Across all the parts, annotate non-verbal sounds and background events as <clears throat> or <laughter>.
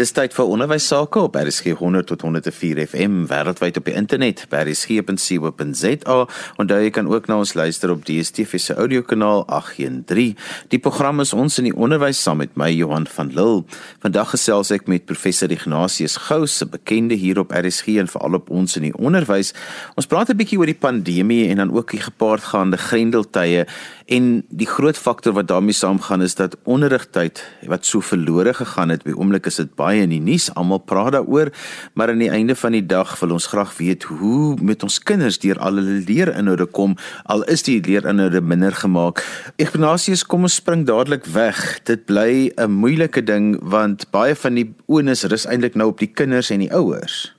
Dis tyd vir onderwys sake op RSG 100 tot 104 FM wêreldwyd op die internet by rsg.co.za en daar jy kan ook na ons luister op DStv se audiokanaal 813. Die program is ons in die onderwys saam met my Johan van Lille. Vandag gesels ek met professor Ignatius Gous, 'n bekende hier op RSG en veral op ons in die onderwys. Ons praat 'n bietjie oor die pandemie en dan ook die gepaardgaande grendeltye en die groot faktor wat daarmee saamgaan is dat onderrigtyd wat so verlore gegaan het by oomblik is dit baie in die nuus, almal praat daaroor, maar aan die einde van die dag wil ons graag weet hoe met ons kinders deur al hulle leerinhoude kom, al is die leerinhoude minder gemaak. Ignatius, kom ons spring dadelik weg. Dit bly 'n moeilike ding want baie van die onus rus eintlik nou op die kinders en die ouers.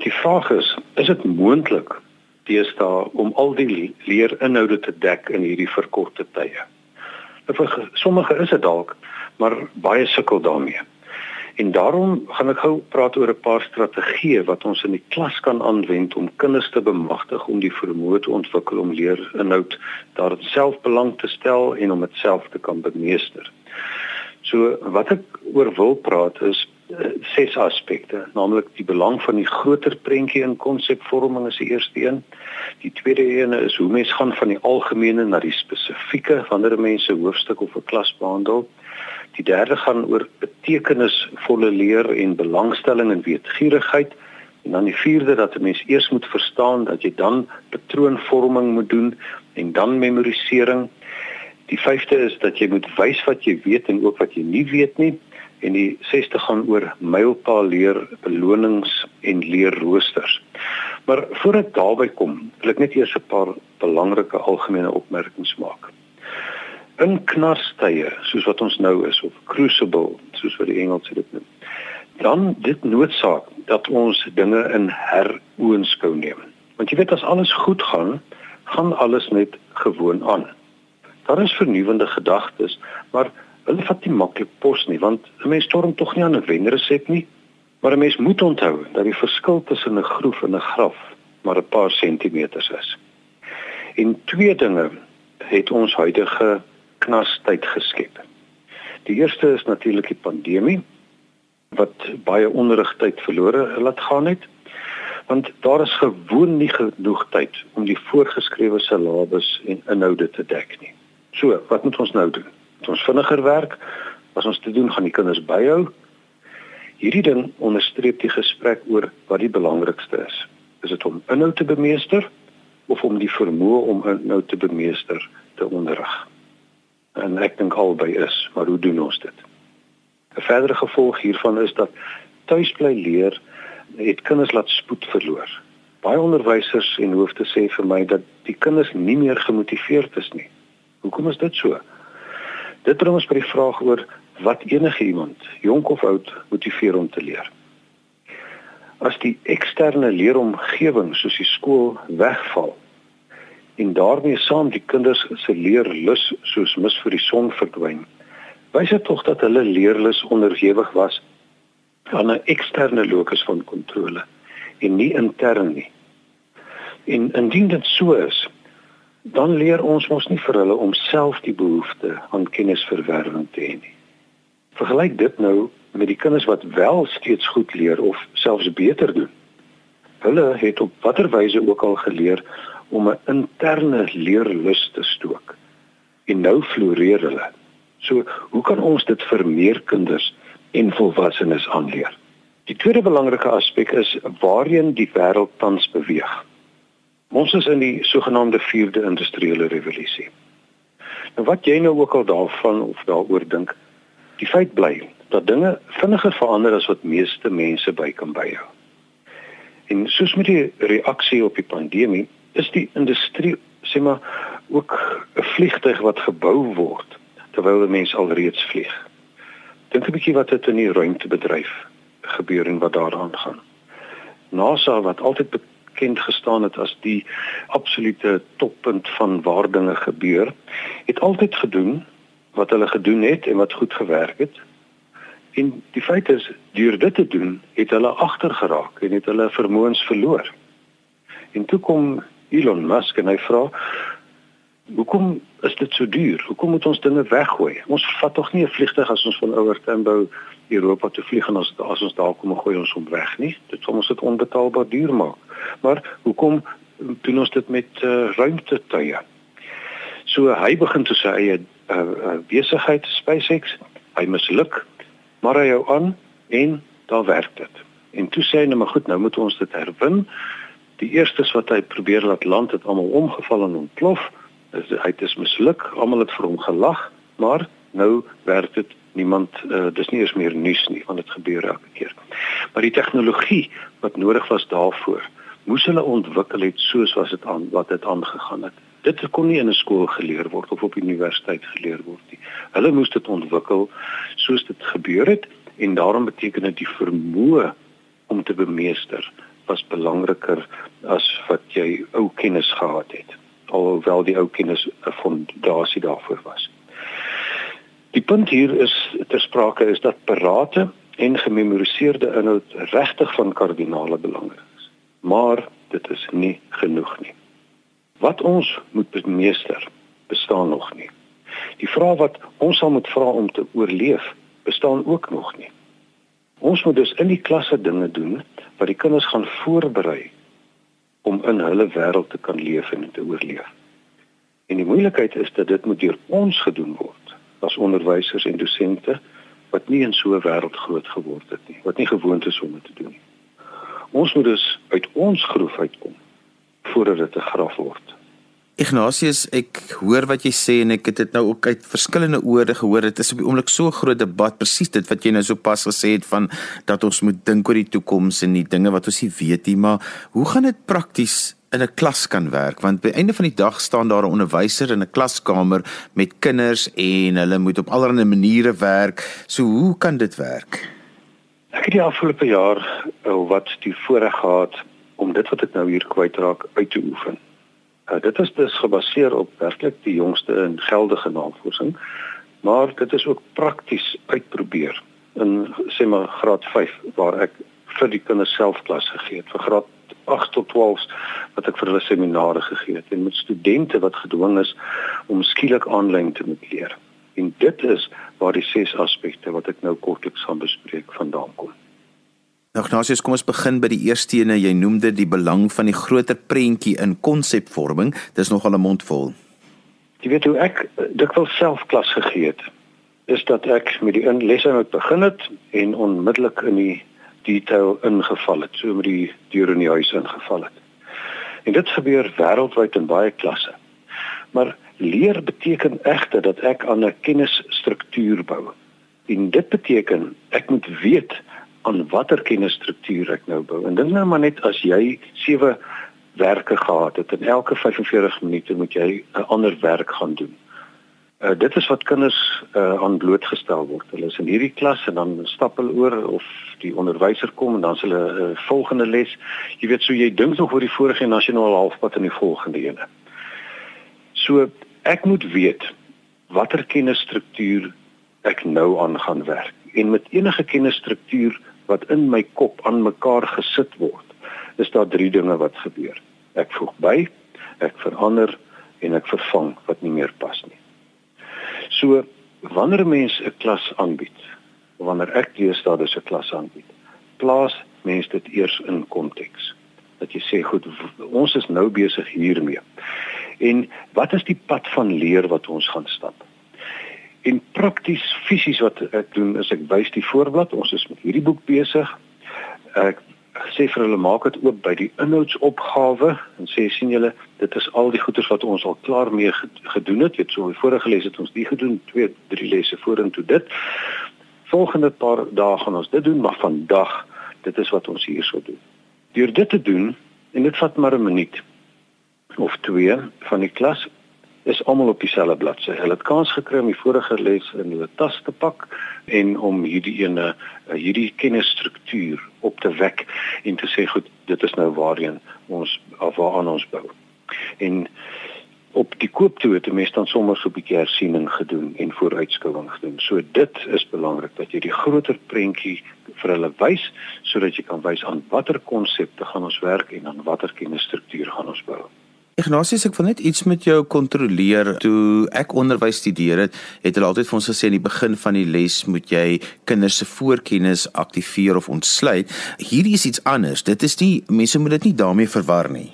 Die vraag is, is dit moontlik deesdae om al die leerinhoude te dek in hierdie verkorte tye? Vir sommige is dit dalk, maar baie sukkel daarmee. En daarom gaan ek gou praat oor 'n paar strategieë wat ons in die klas kan aanwend om kinders te bemagtig om die vermoë te ontwikkel om leer inhoud daar self belang te stel en om dit self te kan bemeester. So wat ek oor wil praat is ses aspekte, naamlik die belang van die groter prentjie in konsepvorming is die eerste een. Die tweede een is hoe mens gaan van die algemene na die spesifieke wanneer mense hoofstuk of 'n klas behandel. Die derde gaan oor betekenisvolle leer en belangstelling en weetgierigheid. En dan die vierde dat 'n mens eers moet verstaan dat jy dan patroonvorming moet doen en dan memorisering. Die vyfde is dat jy moet wys wat jy weet en ook wat jy nie weet nie. En die sesde gaan oor mylpaal leer belonings en leerroosters. Maar voordat daarby kom, wil ek net eers 'n paar belangrike algemene opmerkings maak. In knarstye soos wat ons nou is of crucible soos wat die Engelse dit noem dan dit noodsaak dat ons dinge in heroënskou neem. Want jy weet as alles goed gaan gaan alles net gewoon aan. Daar is vernuwende gedagtes maar hulle vat nie maklik pos nie want 'n mens storm tog nie aan 'n wenresep nie maar 'n mens moet onthou dat die verskil tussen 'n groef en 'n graf maar 'n paar sentimeters is en twee dinge het ons huidige knastyd geskep. Die eerste is natuurlik die pandemie wat baie onderrigtyd verlore laat gaan het. Want daar is gewoon nie genoeg tyd om die voorgeskrewe syllabus en inhoude te dek nie. So, wat moet ons nou doen? Moet ons vinniger werk? As ons te doen gaan die kinders byhou. Hierdie ding onderstreep die gesprek oor wat die belangrikste is. Is dit om inhoud te bemeester of om die vermoë om inhoud te bemeester te onderrig? en ek dink albei is, maar hoe doen ons dit? 'n Verdere gevolg hiervan is dat tuisbly leer het kinders laat spoed verloor. Baie onderwysers en hoofde sê vir my dat die kinders nie meer gemotiveerd is nie. Hoekom is dit so? Dit bring ons by die vraag oor wat enige iemand, jonk of oud, motiveer om te leer. As die eksterne leeromgewing soos die skool wegval, en daarmee saam die kinders se leerlus soos mis vir die son verdwyn. Wys dit tog dat hulle leerlus onderhewig was aan 'n eksterne locus van kontrole en nie intern nie. En indien dit so is, dan leer ons mos nie vir hulle om self die behoefte aan kennisverwerwing te hê nie. Vergelyk dit nou met die kinders wat wel steeds goed leer of selfs beter doen. Hulle het op watter wyse ook al geleer om 'n interne leerlus te stook. En nou floreer hulle. So, hoe kan ons dit vir meer kinders en volwassenes aanleer? Die tweede belangrike aspek is waarheen die wêreld tans beweeg. Ons is in die sogenaamde 4de industriële revolusie. Nou wat jy nou ook al daarvan of daaroor dink, die feit bly dat dinge vinniger verander as wat meeste mense by kan byhou. En soos met die reaksie op die pandemie, is die industrie sê maar ook 'n vliegtuig wat gebou word terwyl die mens alreeds vlieg. Dink 'n bietjie wat dit in die ruimtebedryf gebeur en wat daaraan gaan. NASA wat altyd bekend gestaan het as die absolute toppunt van waar dinge gebeur, het altyd gedoen wat hulle gedoen het en wat goed gewerk het. En die feit is, deur dit te doen, het hulle agtergeraak en het hulle vermoëns verloor. En toe kom Elon Musk en hy vra hoekom is dit so duur? Hoekom moet ons dinge weggooi? Ons vat tog nie 'n vliegtuig as ons van Ouer Tambo Europa te vlieg en as as ons daar kom gooi ons hom weg nie. Dit sal ons dit onbetaalbaar duur maak. Maar hoekom doen ons dit met uh, ruimtetuie? So hy begin te sy eie uh, besigheid SpaceX. Hy misluk, maar hy hou aan en daar werk dit. En toe sê hy nou maar goed, nou moet ons dit herwin. Die eerstes wat hy probeer laat land het almal omgeval en ontplof. Is hy het is misluk. Almal het vir hom gelag, maar nou werk dit niemand uh, dis nie eens meer nuus nie want dit gebeur elke keer. Maar die tegnologie wat nodig was daarvoor, moes hulle ontwikkel het soos was dit aan wat dit aangegaan het. Dit kon nie in 'n skool geleer word of op universiteit geleer word nie. Hulle moes dit ontwikkel soos dit gebeur het en daarom beteken dit die vermoë om te bemeester was belangriker as wat jy ou kennis gehad het alhoewel die ou kennis 'n fondasie daarvoor was. Die punt hier is ter sprake is dat parate en gememoriseerde inhoud regtig van kardinale belang is. Maar dit is nie genoeg nie. Wat ons moet bemeester bestaan nog nie. Die vraag wat ons sal moet vra om te oorleef bestaan ook nog nie. Ons moet dus in die klasse dinge doen wat die kinders gaan voorberei om in hulle wêreld te kan leef en te oorleef. En die moeilikheid is dat dit moet deur ons gedoen word as onderwysers en dosente wat nie in so 'n wêreld groot geword het nie, wat nie gewoond is om dit te doen nie. Ons moet dus uit ons groef uitkom voordat dit 'n graf word. Ignatius, ek hoor wat jy sê en ek het dit nou ook uit verskillende oorde gehoor. Dit is op die oomblik so 'n groot debat, presies dit wat jy nou sopas gesê het van dat ons moet dink oor die toekoms en die dinge wat ons nie weet nie, maar hoe gaan dit prakties in 'n klas kan werk? Want by einde van die dag staan daar 'n onderwyser in 'n klaskamer met kinders en hulle moet op allerlei maniere werk. So hoe kan dit werk? Ek het die afgelope jaar uh, wat die voorreg gehad om dit wat ek nou hier kwytraak uit te oefen. Uh, dit is dus gebaseer op werklik die jongste en geldige navorsing, maar dit is ook prakties uitprobeer in sê maar graad 5 waar ek vir die kinders self klas gegee het vir graad 8 tot 12 wat ek vir hulle seminare gegee het en met studente wat gedwing is om skielik aanlyn te moet leer. En dit is waar die ses aspekte wat ek nou kortliks gaan bespreek vandaan kom. Nou Ignatius, kom ons begin by die eerste ene. Jy noemde die belang van die groter prentjie in konsepvorming. Dis nogal 'n mond vol. Jy weet hoe ek dikwels self klas gegee het, is dat ek met die lesse moet begin het en onmiddellik in die detail ingeval het, so met die deur in die huis ingeval het. En dit gebeur wêreldwyd in baie klasse. Maar leer beteken egter dat ek aan 'n kennisstruktuur bou. En dit beteken ek moet weet aan watter kennisstruktuur ek nou bou. En dink nou maar net as jy sewe werke gehad het en elke 45 minute moet jy 'n ander werk gaan doen. Uh, dit is wat kinders uh, aan blootgestel word. Hulle is in hierdie klas en dan stap hulle oor of die onderwyser kom en dan s'hulle 'n uh, volgende les. Jy weet so jy dink nog oor die vorige en as jy nou al halfpad in die volgende ene. So ek moet weet watter kennisstruktuur ek nou aan gaan werk. En met enige kennisstruktuur wat in my kop aan mekaar gesit word, is daar drie dinge wat gebeur. Ek voeg by, ek verander en ek vervang wat nie meer pas nie. So wanneer 'n mens 'n klas aanbied, wanneer ek deesdae dus 'n klas aanbied, plaas mens dit eers in konteks. Dat jy sê goed, ons is nou besig hiermee. En wat is die pad van leer wat ons gaan stap? En prakties fisies wat ek doen is ek wys die voorblad. Ons is met hierdie boek besig. Ek sê vir hulle maak dit oop by die inhoudsopgawe en sê sien julle dit is al die goeders wat ons al klaar mee gedoen het. Het so die vorige les het ons die gedoen, twee, drie lesse vorentoe dit. Volgende paar dae gaan ons dit doen, maar vandag dit is wat ons hierso doen. Deur dit te doen en dit vat maar 'n minuut of twee van die klas is almal op dieselfde bladsy. Hulle het kans gekry om die vorige les in hulle tas te pak en om hierdie ene eh, hierdie kennisstruktuur op te wek en te sê goed, dit is nou waarheen ons of waaraan ons bou. En op die koop toe het mense dan sommer so 'n bietjie hersiening gedoen en vooruitskouing gedoen. So dit is belangrik dat jy die groter prentjie vir hulle wys sodat jy kan wys aan watter konsepte gaan ons werk en aan watter kennisstruktuur gaan ons bou. Ignatius, ek wil net iets met jou kontroleer. Toe ek onderwys studeer het, het hulle altyd vir ons gesê aan die begin van die les moet jy kinders se voorkennis aktiveer of ontsluit. Hierdie is iets anders. Dit is nie mense moet dit nie daarmee verwar nie.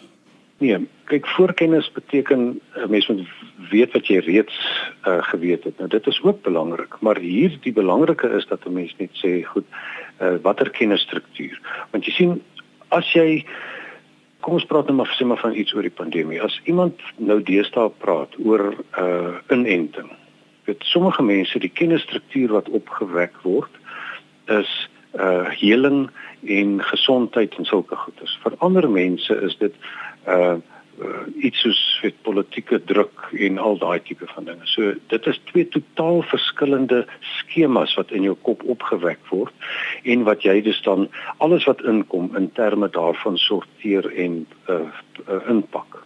Nee, kyk voorkennis beteken 'n uh, mens moet weet wat jy reeds uh, geweet het. Nou dit is ook belangrik, maar hier die belangrike is dat 'n mens net sê, goed, uh, watter kennisstruktuur? Want jy sien as jy kom ons praat nou maar sê maar van iets oor die pandemie. As iemand nou deesdae praat oor 'n uh, inenting. Dit sommige mense die kennisstruktuur wat opgewek word is uh heling en gesondheid en sulke goeders. Vir ander mense is dit uh uh, iets soos met politieke druk en al daai tipe van dinge. So dit is twee totaal verskillende skemas wat in jou kop opgewek word en wat jy dus dan alles wat inkom in terme daarvan sorteer en uh, uh, inpak.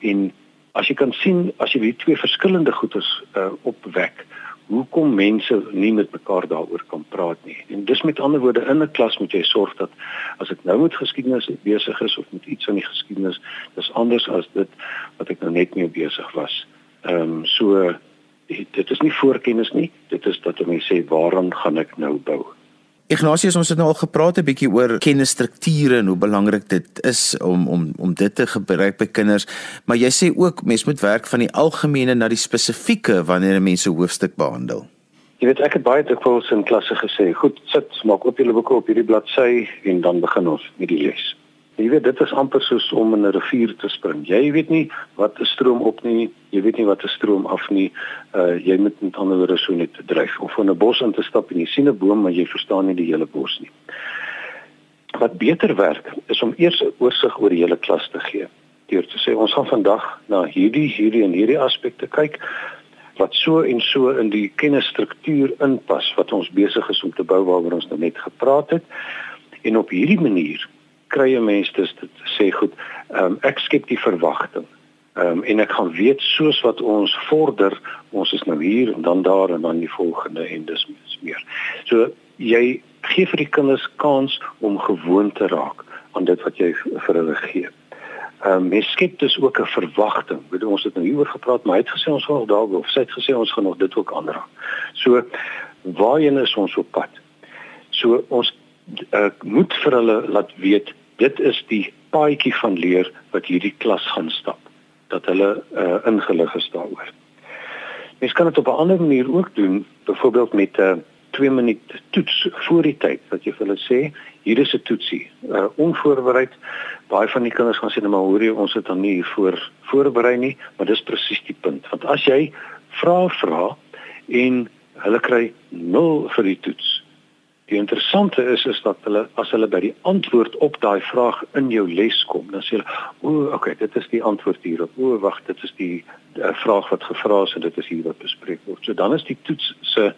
En as jy kan sien as jy die twee verskillende goeders uh, opwek hoekom mense nie met mekaar daaroor kan praat nie. En dis met ander woorde in 'n klas moet jy sorg dat as ek nou met geskiedenis besig is of met iets van die geskiedenis, dis anders as dit wat ek nou net mee besig was. Ehm um, so dit is nie voorkennis nie, dit is dat mense sê waaraan gaan ek nou bou? Ignatius ons het nou al gepraat 'n bietjie oor kennisstrukture en hoe belangrik dit is om om om dit te gebruik by kinders, maar jy sê ook mens moet werk van die algemene na die spesifieke wanneer 'n mens 'n hoofstuk behandel. Jy weet ek het baie dikwels in klasse gesê, goed, sit, maak oop julle boeke op hierdie bladsy en dan begin ons met die les. Jy weet dit is amper soos om in 'n rivier te spring. Jy weet nie wat 'n stroom op nie, jy weet nie wat 'n stroom af nie. Uh jy moet met ander woorde so net dryf of in 'n bos in te stap en jy sien 'n boom maar jy verstaan nie die hele bos nie. Wat beter werk is om eers 'n oorsig oor die hele klas te gee. Deur te sê ons gaan vandag na hierdie hierdie en hierdie aspekte kyk wat so en so in die kennisstruktuur inpas wat ons besig is om te bou waaroor ons nou net gepraat het. En op hierdie manier kry 'n mens dus dit sê goed, um, ek skep die verwagting. Ehm um, en ek gaan weet soos wat ons vorder, ons is nou hier en dan daar en dan die volgende en dis meer. So jy gee vir die kinders kans om gewoon te raak aan dit wat jy vir hulle gee. Ehm um, mens skep dus ook 'n verwagting. Weet ons het nou hieroor gepraat, maar hy het gesê ons gaan daar of sy het gesê ons gaan nog dit ook aanraak. So waarheen is ons op pad? So ons uh, moet vir hulle laat weet dit is die paadjie van leer wat hierdie klas gaan stap dat hulle uh, ingelig is daaroor. Mens kan dit op 'n ander manier ook doen, byvoorbeeld met 'n uh, 2 minute toets voor die tyd wat jy vir hulle sê, hier is 'n toetsie, uh, onvoorbereid. Baie van die kinders gaan sê net maar hoor jy ons het dan nie hiervoor voorberei nie, maar dis presies die punt. Want as jy vra vra en hulle kry 0 vir die toets, Die interessante is is dat hulle as hulle by die antwoord op daai vraag in jou les kom, dan sê hulle, "O, okay, dit is die antwoord hierop. O, wag, dit is die uh, vraag wat gevra is en dit is hier wat bespreek word." So dan is die toets se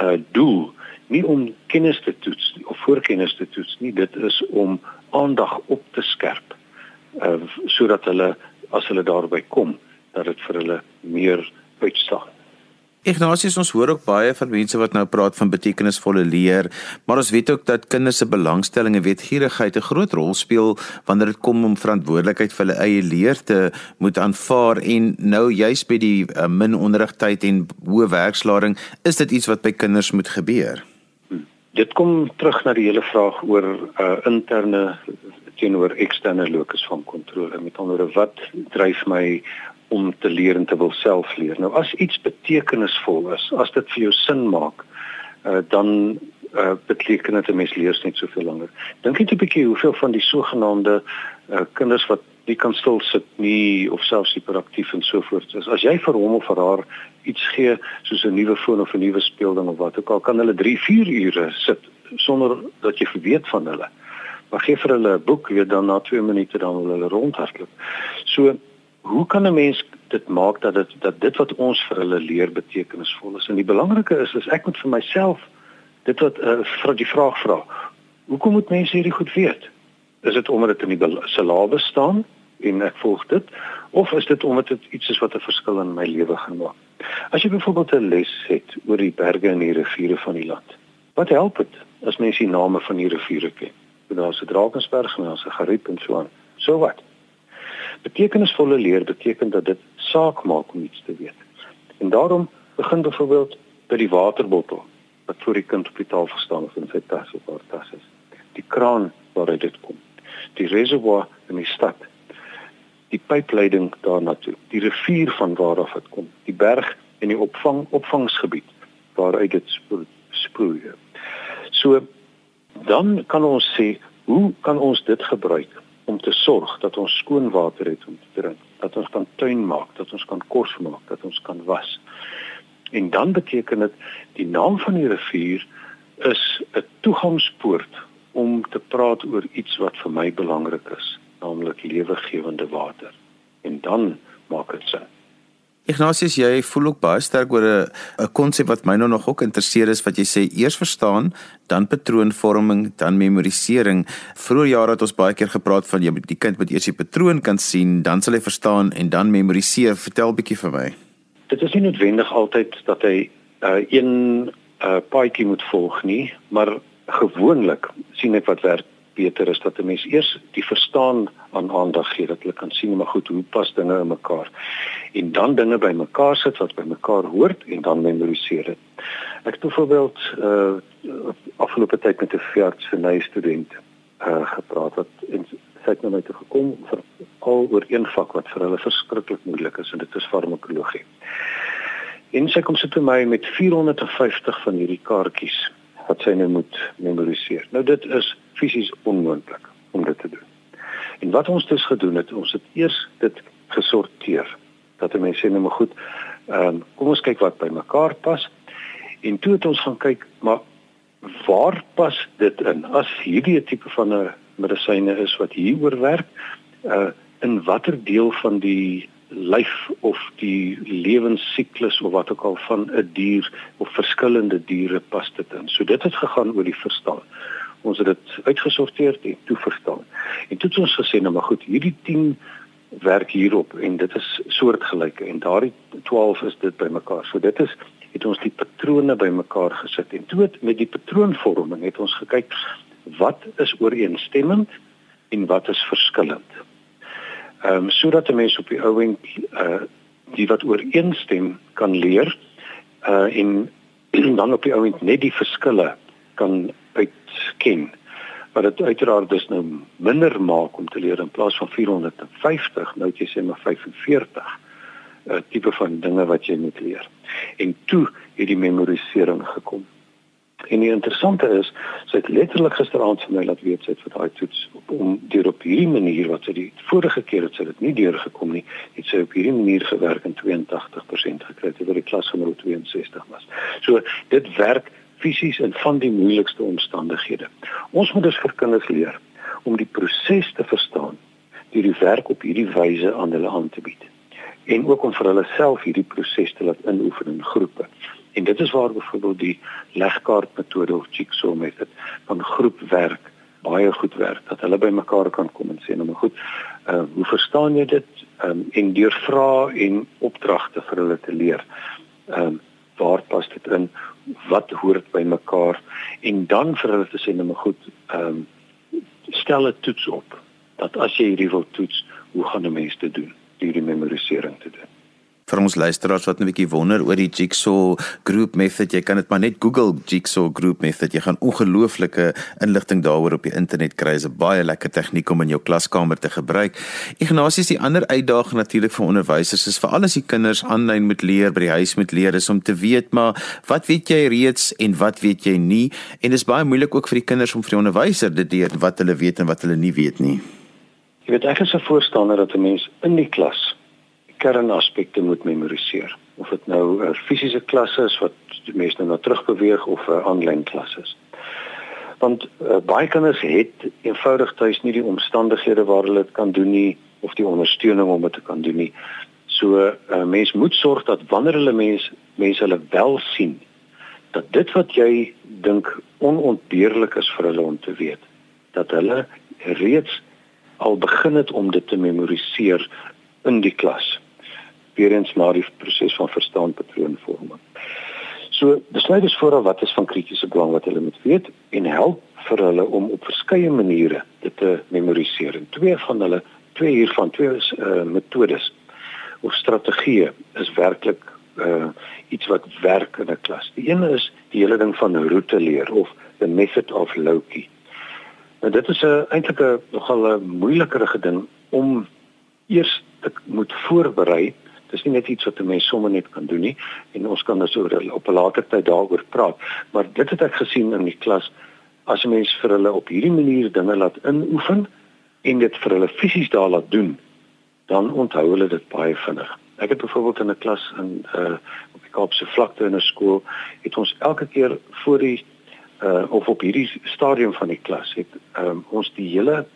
uh doel nie om kennis te toets of voorkennis te toets nie, dit is om aandag op te skerp. Uh sodat hulle as hulle daarby kom, dat dit vir hulle meer uitstaan. Ignatius ons hoor ook baie van mense wat nou praat van betekenisvolle leer, maar ons weet ook dat kinders se belangstelling en wetgierigheid 'n groot rol speel wanneer dit kom om verantwoordelikheid vir hulle eie leer te moet aanvaar en nou juis by die uh, min onderrigtyd en hoë werkslading, is dit iets wat by kinders moet gebeur. Dit kom terug na die hele vraag oor uh, interne teenoor eksterne locus van kontrole. Met ander woorde, wat dryf my om te leer en te wil self leer. Nou as iets betekenisvol is, as dit vir jou sin maak, uh, dan uh, beteken dit 'n mens leer net soveel langer. Dink net 'n bietjie hoeveel van die sogenaamde uh, kinders wat nie kan stil sit nie of selfs hiperaktief en so voort is. As jy vir hom of vir haar iets gee soos 'n nuwe foon of 'n nuwe speelding of wat ook al, kan hulle 3, 4 ure sit sonder dat jy weet van hulle. Maar gee vir hulle 'n boek, weet dan na 2 minute dan wil hulle rondhardloop. So hoe kan 'n mens dit maak dat dit dat dit wat ons vir hulle leer betekenisvol is? En die belangrike is is ek moet vir myself dit wat uh, vir die vraag vra. Hoekom moet mense hierdie goed weet? Is dit omdat dit in die syllabus staan en ek volg dit of is dit omdat dit iets is wat 'n verskil in my lewe gaan maak? As jy byvoorbeeld 'n les het oor die berge en die riviere van die land. Wat help dit as mense die name van die riviere ken? Daar's 'n Drakensberg en daar's 'n Gariep en so aan. So wat? Betekenisvolle leer beteken dat dit saak maak om iets te weet. En daarom begin byvoorbeeld by die waterbottel wat voor die kind op die tafel staan of in sy tas of waar tas is. Die kraan waaruit dit kom. Die reservoir in die stad. Die pypleiding daarna toe. Die rivier van waar af dit kom. Die berg en die opvang opvangsgebied waaruit dit spoel. So dan kan ons sê hoe kan ons dit gebruik om te sorg dat ons skoon water het om te drink, dat ons kan tuin maak, dat ons kan kos maak, dat ons kan was. En dan beteken dit die naam van die rivier is 'n toegangspoort om te praat oor iets wat vir my belangrik is, naamlik lewegewende water. En dan maak dit sin. Ignatius, jy voel ook baie sterk oor 'n 'n konsep wat my nou nog ook interesseer is wat jy sê eers verstaan, dan patroonvorming, dan memorisering. Vroeger jare het ons baie keer gepraat van jy die kind moet eers die patroon kan sien, dan sal hy verstaan en dan memoriseer. Vertel 'n bietjie vir my. Dit is nie noodwendig altyd dat hy uh, een uh, paadjie moet volg nie, maar gewoonlik sien ek wat werk beter is dat 'n mens eers die verstaan aan aandag gee dat hulle kan sien maar goed hoe pas dinge in mekaar en dan dinge by mekaar sit wat by mekaar hoort en dan memoriseer dit. Ek het byvoorbeeld uh afgelope tyd met 'n veeartseny student uh gepraat wat en sy het na my toe gekom vir al oor een vak wat vir hulle verskriklik moeilik is en dit is farmakologie. En sy kom sit by my met 450 van hierdie kaartjies wat sy nou moet memoriseer. Nou dit is fisies onmoontlik om dit te doen. En wat ons dus gedoen het, ons het eers dit gesorteer. Dat mense sê nou maar goed, ehm um, kom ons kyk wat by mekaar pas. En toe het ons gaan kyk, maar waar pas dit in? As hierdie tipe van 'n medisyne is wat hieroor werk, uh in watter deel van die lyf of die lewensiklus of wat ook al van 'n dier of verskillende diere pas dit in. So dit het gegaan oor die verstaan ons het dit uitgesorteer en toe verstaan. En toe het ons gesê nou maar goed, hierdie 10 werk hierop en dit is soortgelyke en daardie 12 is dit bymekaar. So dit is het ons die patrone bymekaar gesit en toe het met die patroonvorming het ons gekyk wat is ooreenstemmend en wat is verskillend. Ehm um, sodat 'n mens op die ou end uh die wat ooreenstem kan leer uh en <clears throat> dan op die ou end net die verskille kan uitken wat dit uiteraard dus nou minder maak om te leer in plaas van 450 nou jy sê maar 45 'n uh, tipe van dinge wat jy moet leer. En toe het die memorisering gekom. En die interessante is, sy het letterlik gisteraand vir my laat weet sy het vir daai toets om deur op hierdie manier wat sy die vorige keer het sy dit nie deurgekom nie, het sy op hierdie manier gewerk en 82% gekry terwyl die klasgenoot 62 was. So dit werk fisies in van die moeilikste omstandighede. Ons moet dus vir kinders leer om die proses te verstaan deur die werk op hierdie wyse aan hulle aan te bied en ook om vir hulle self hierdie proses te laat inoefen in groepe. En dit is waar byvoorbeeld die legkaart metode of jigsaw method van groepwerk baie goed werk dat hulle bymekaar kan kom en sê nou maar goed, uh, hoe verstaan jy dit um, en deur vra en opdragte vir hulle te leer. Ehm um, waar pas dit in? Wat hoort by mekaar? En dan vir hulle te sê nou maar goed, ehm um, stel 'n toets op dat as jy hierdie wil toets, hoe gaan 'n mens dit doen? Hierdie memorisering te doen vir ons luisteraars wat 'n bietjie wonder oor die Jigsaw Group Method, jy kan dit maar net Google Jigsaw Group Method. Jy gaan ongelooflike inligting daaroor op die internet kry. Dit is 'n baie lekker tegniek om in jou klaskamer te gebruik. Ignasius, die ander uitdaging natuurlik vir onderwysers is veral as die kinders aanlyn moet leer, by die huis moet leer, is om te weet maar wat weet jy reeds en wat weet jy nie? En dit is baie moeilik ook vir die kinders om vir die onderwyser dit leer wat hulle weet en wat hulle nie weet nie. Jy weet ek is 'n voorstander dat 'n mens in die klas kernaspekte moet memoriseer. Of dit nou 'n fisiese klas is wat die mense nou na terug beweeg of 'n aanlyn klas is. Want uh, baie kinders het eenvoudig tuis nie die omstandighede waar hulle dit kan doen nie of die ondersteuning om dit te kan doen nie. So 'n uh, eh, mens moet sorg dat wanneer hulle mense mense hulle wel sien dat dit wat jy dink onontbeerlik is vir hulle om te weet dat hulle reeds al begin het om dit te memoriseer in die klas weer eens na die proses van verstaan patroonvorming. So, besluit is vooral wat is van kritiese belang wat hulle moet weet en help vir hulle om op verskeie maniere dit te memoriseer. En twee van hulle twee hiervan twee uh, metodes of strategieë is werklik uh iets wat werk in 'n klas. Die een is die hele ding van roete leer of the method of Loki. Nou dit is 'n eintlik 'n nogal 'n moeilikerige ding om eers te moet voorberei. Dis nie net iets wat 'n mens sommer net kan doen nie en ons kan dus oor op 'n later tyd daaroor praat, maar dit het ek gesien in die klas as 'n mens vir hulle op hierdie manier dinge laat inoefen en dit vir hulle fisies daar laat doen, dan onthou hulle dit baie vinnig. Ek het byvoorbeeld in 'n klas in uh op die Kaapse vlakte in 'n skool het ons elke keer voor die uh of op hierdie stadium van die klas het um, ons die hele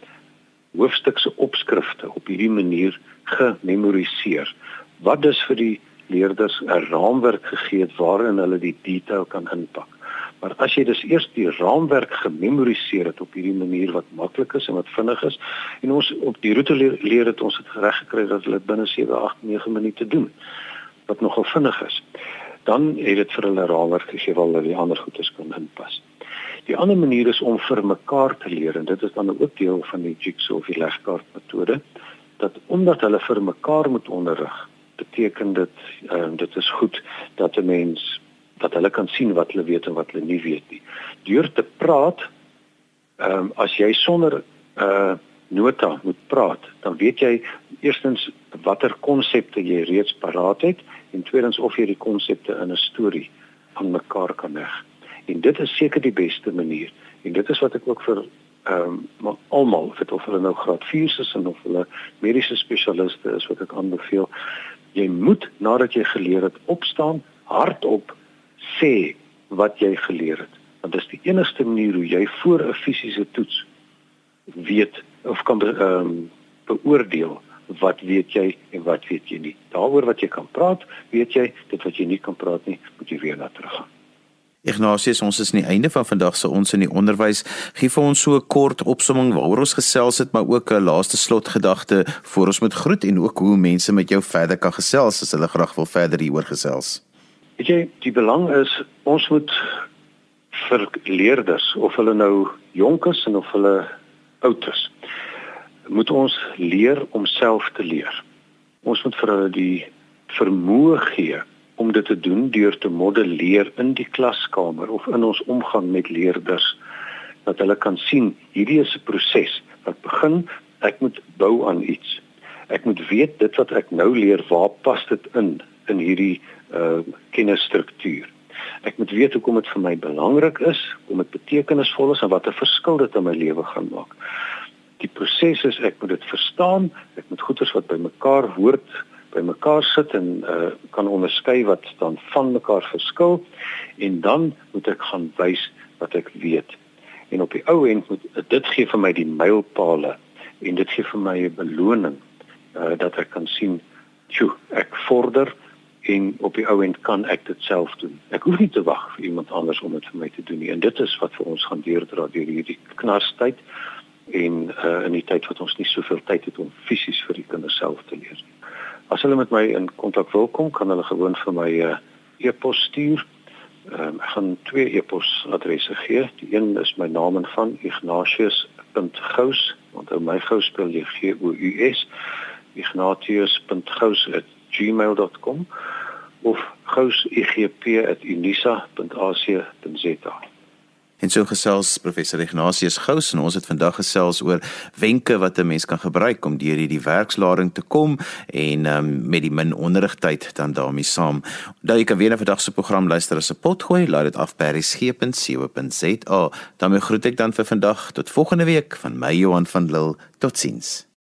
hoofstuk se opskrifte op hierdie manier gememoriseer. Wat dus vir die leerders 'n raamwerk gegee het waarin hulle die detail kan inpak. Maar as jy dus eers die raamwerk gememoriseer het op hierdie manier wat maklik is en wat vinnig is en ons op die roete leer, leer het ons dit reg gekry dat hulle binne 7, 8, 9 minute doen wat nogal vinnig is. Dan het dit vir hulle raamwerk gegee waar hulle die ander goedes kan inpas. Die ander manier is om vir mekaar te leer en dit is dan ook deel van die jigsaw of die legkaart metode dat omdat hulle vir mekaar moet onderrig beteken dit uh, dit is goed dat 'n mens dat hulle kan sien wat hulle weet en wat hulle nie weet nie. Deur te praat, ehm um, as jy sonder 'n uh, nota moet praat, dan weet jy eerstens watter konsepte jy reeds paraat het en tweedens of jy die konsepte in 'n storie aan mekaar kan leg. En dit is seker die beste manier. En dit is wat ek ook vir ehm um, almal, of hulle nou graad 4 is of hulle mediese spesialiste is wat ek aanbeveel. Jy moet nadat jy geleer het opstaan, hardop sê wat jy geleer het. Want dit is die enigste manier hoe jy voor 'n fisiese toets weet of kan ehm um, beoordeel wat weet jy en wat weet jy nie. Daaroor wat jy kan praat, weet jy, dit wat jy nie kan praat nie, moet jy weer na terug gaan. Ignatius, ons is aan die einde van vandag se ons in die onderwys. Gee vir ons so 'n kort opsomming waaroor ons gesels het, maar ook 'n laaste slotgedagte voor ons moet groet en ook hoe mense met jou verder kan gesels as hulle graag wil verder hieroor gesels. Weet jy, die belang is ons moet vir leerders of hulle nou jonk is en of hulle oud is, moet ons leer om self te leer. Ons moet vir hulle die vermoë gee om dit te doen deur te modelleer in die klaskamer of in ons omgang met leerders dat hulle kan sien hierdie is 'n proses wat begin ek moet bou aan iets. Ek moet weet dit wat ek nou leer, waar pas dit in in hierdie uh kennisstruktuur. Ek moet weet hoekom dit vir my belangrik is, hoekom dit betekenisvol is en watter verskil dit in my lewe gaan maak. Die proses is ek moet dit verstaan, ek moet goeders wat by mekaar hoort, by mekaar sit en uh kan onderskei wat dan van mekaar verskil en dan moet ek gaan wys wat ek weet. En op die ou end moet dit gee vir my die mylpale en dit gee vir my 'n beloning uh dat ek kan sien, "Sjoe, ek vorder." en op die ou end kan ek dit self doen. Ek hoef nie te wag vir iemand anders om dit vir my te doen nie. En dit is wat vir ons gaan deurdra deur hierdie knarstyd en uh, in die tyd wat ons nie soveel tyd het om fisies vir die kinders self te leer. As hulle met my in kontak wil kom, kan hulle gewoon vir my 'n uh, eh, e-pos stuur. Um, ek gaan twee e-pos adresse gee. Die een is my naam en van Ignatius.gous, want ou my gous spel jy G O U S. Ignatius.gous@gmail.com of gous.igp@unisa.ac.za. En so gesels professor Ignatius Gous en ons het vandag gesels oor wenke wat 'n mens kan gebruik om deur hierdie werkslading te kom en um, met die min onderrigtyd dan daarmee saam. Onthou jy kan weer na vandag se program luister as 'n potgooi, laai dit af by resgep.co.za. daarmee groet ek dan vir vandag tot volgende week van my Johan van Lille. Totsiens.